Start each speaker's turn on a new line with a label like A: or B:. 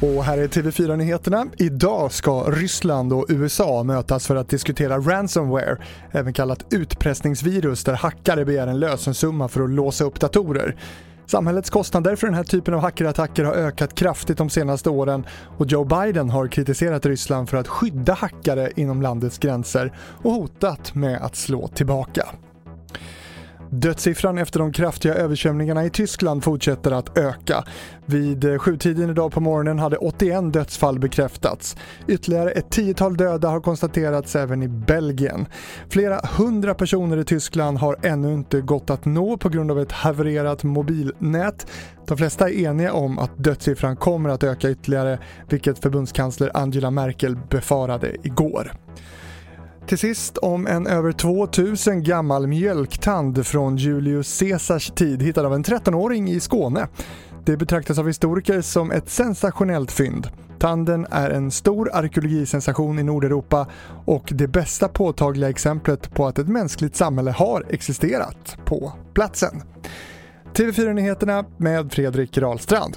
A: Och här är TV4-nyheterna. Idag ska Ryssland och USA mötas för att diskutera ransomware, även kallat utpressningsvirus där hackare begär en lösensumma för att låsa upp datorer. Samhällets kostnader för den här typen av hackerattacker har ökat kraftigt de senaste åren och Joe Biden har kritiserat Ryssland för att skydda hackare inom landets gränser och hotat med att slå tillbaka. Dödssiffran efter de kraftiga översvämningarna i Tyskland fortsätter att öka. Vid eh, sjutiden idag på morgonen hade 81 dödsfall bekräftats. Ytterligare ett tiotal döda har konstaterats även i Belgien. Flera hundra personer i Tyskland har ännu inte gått att nå på grund av ett havererat mobilnät. De flesta är eniga om att dödssiffran kommer att öka ytterligare, vilket förbundskansler Angela Merkel befarade igår. Till sist om en över 2000 gammal mjölktand från Julius Caesars tid hittad av en 13-åring i Skåne. Det betraktas av historiker som ett sensationellt fynd. Tanden är en stor arkeologisensation i Nordeuropa och det bästa påtagliga exemplet på att ett mänskligt samhälle har existerat på platsen. TV4-nyheterna med Fredrik Rahlstrand.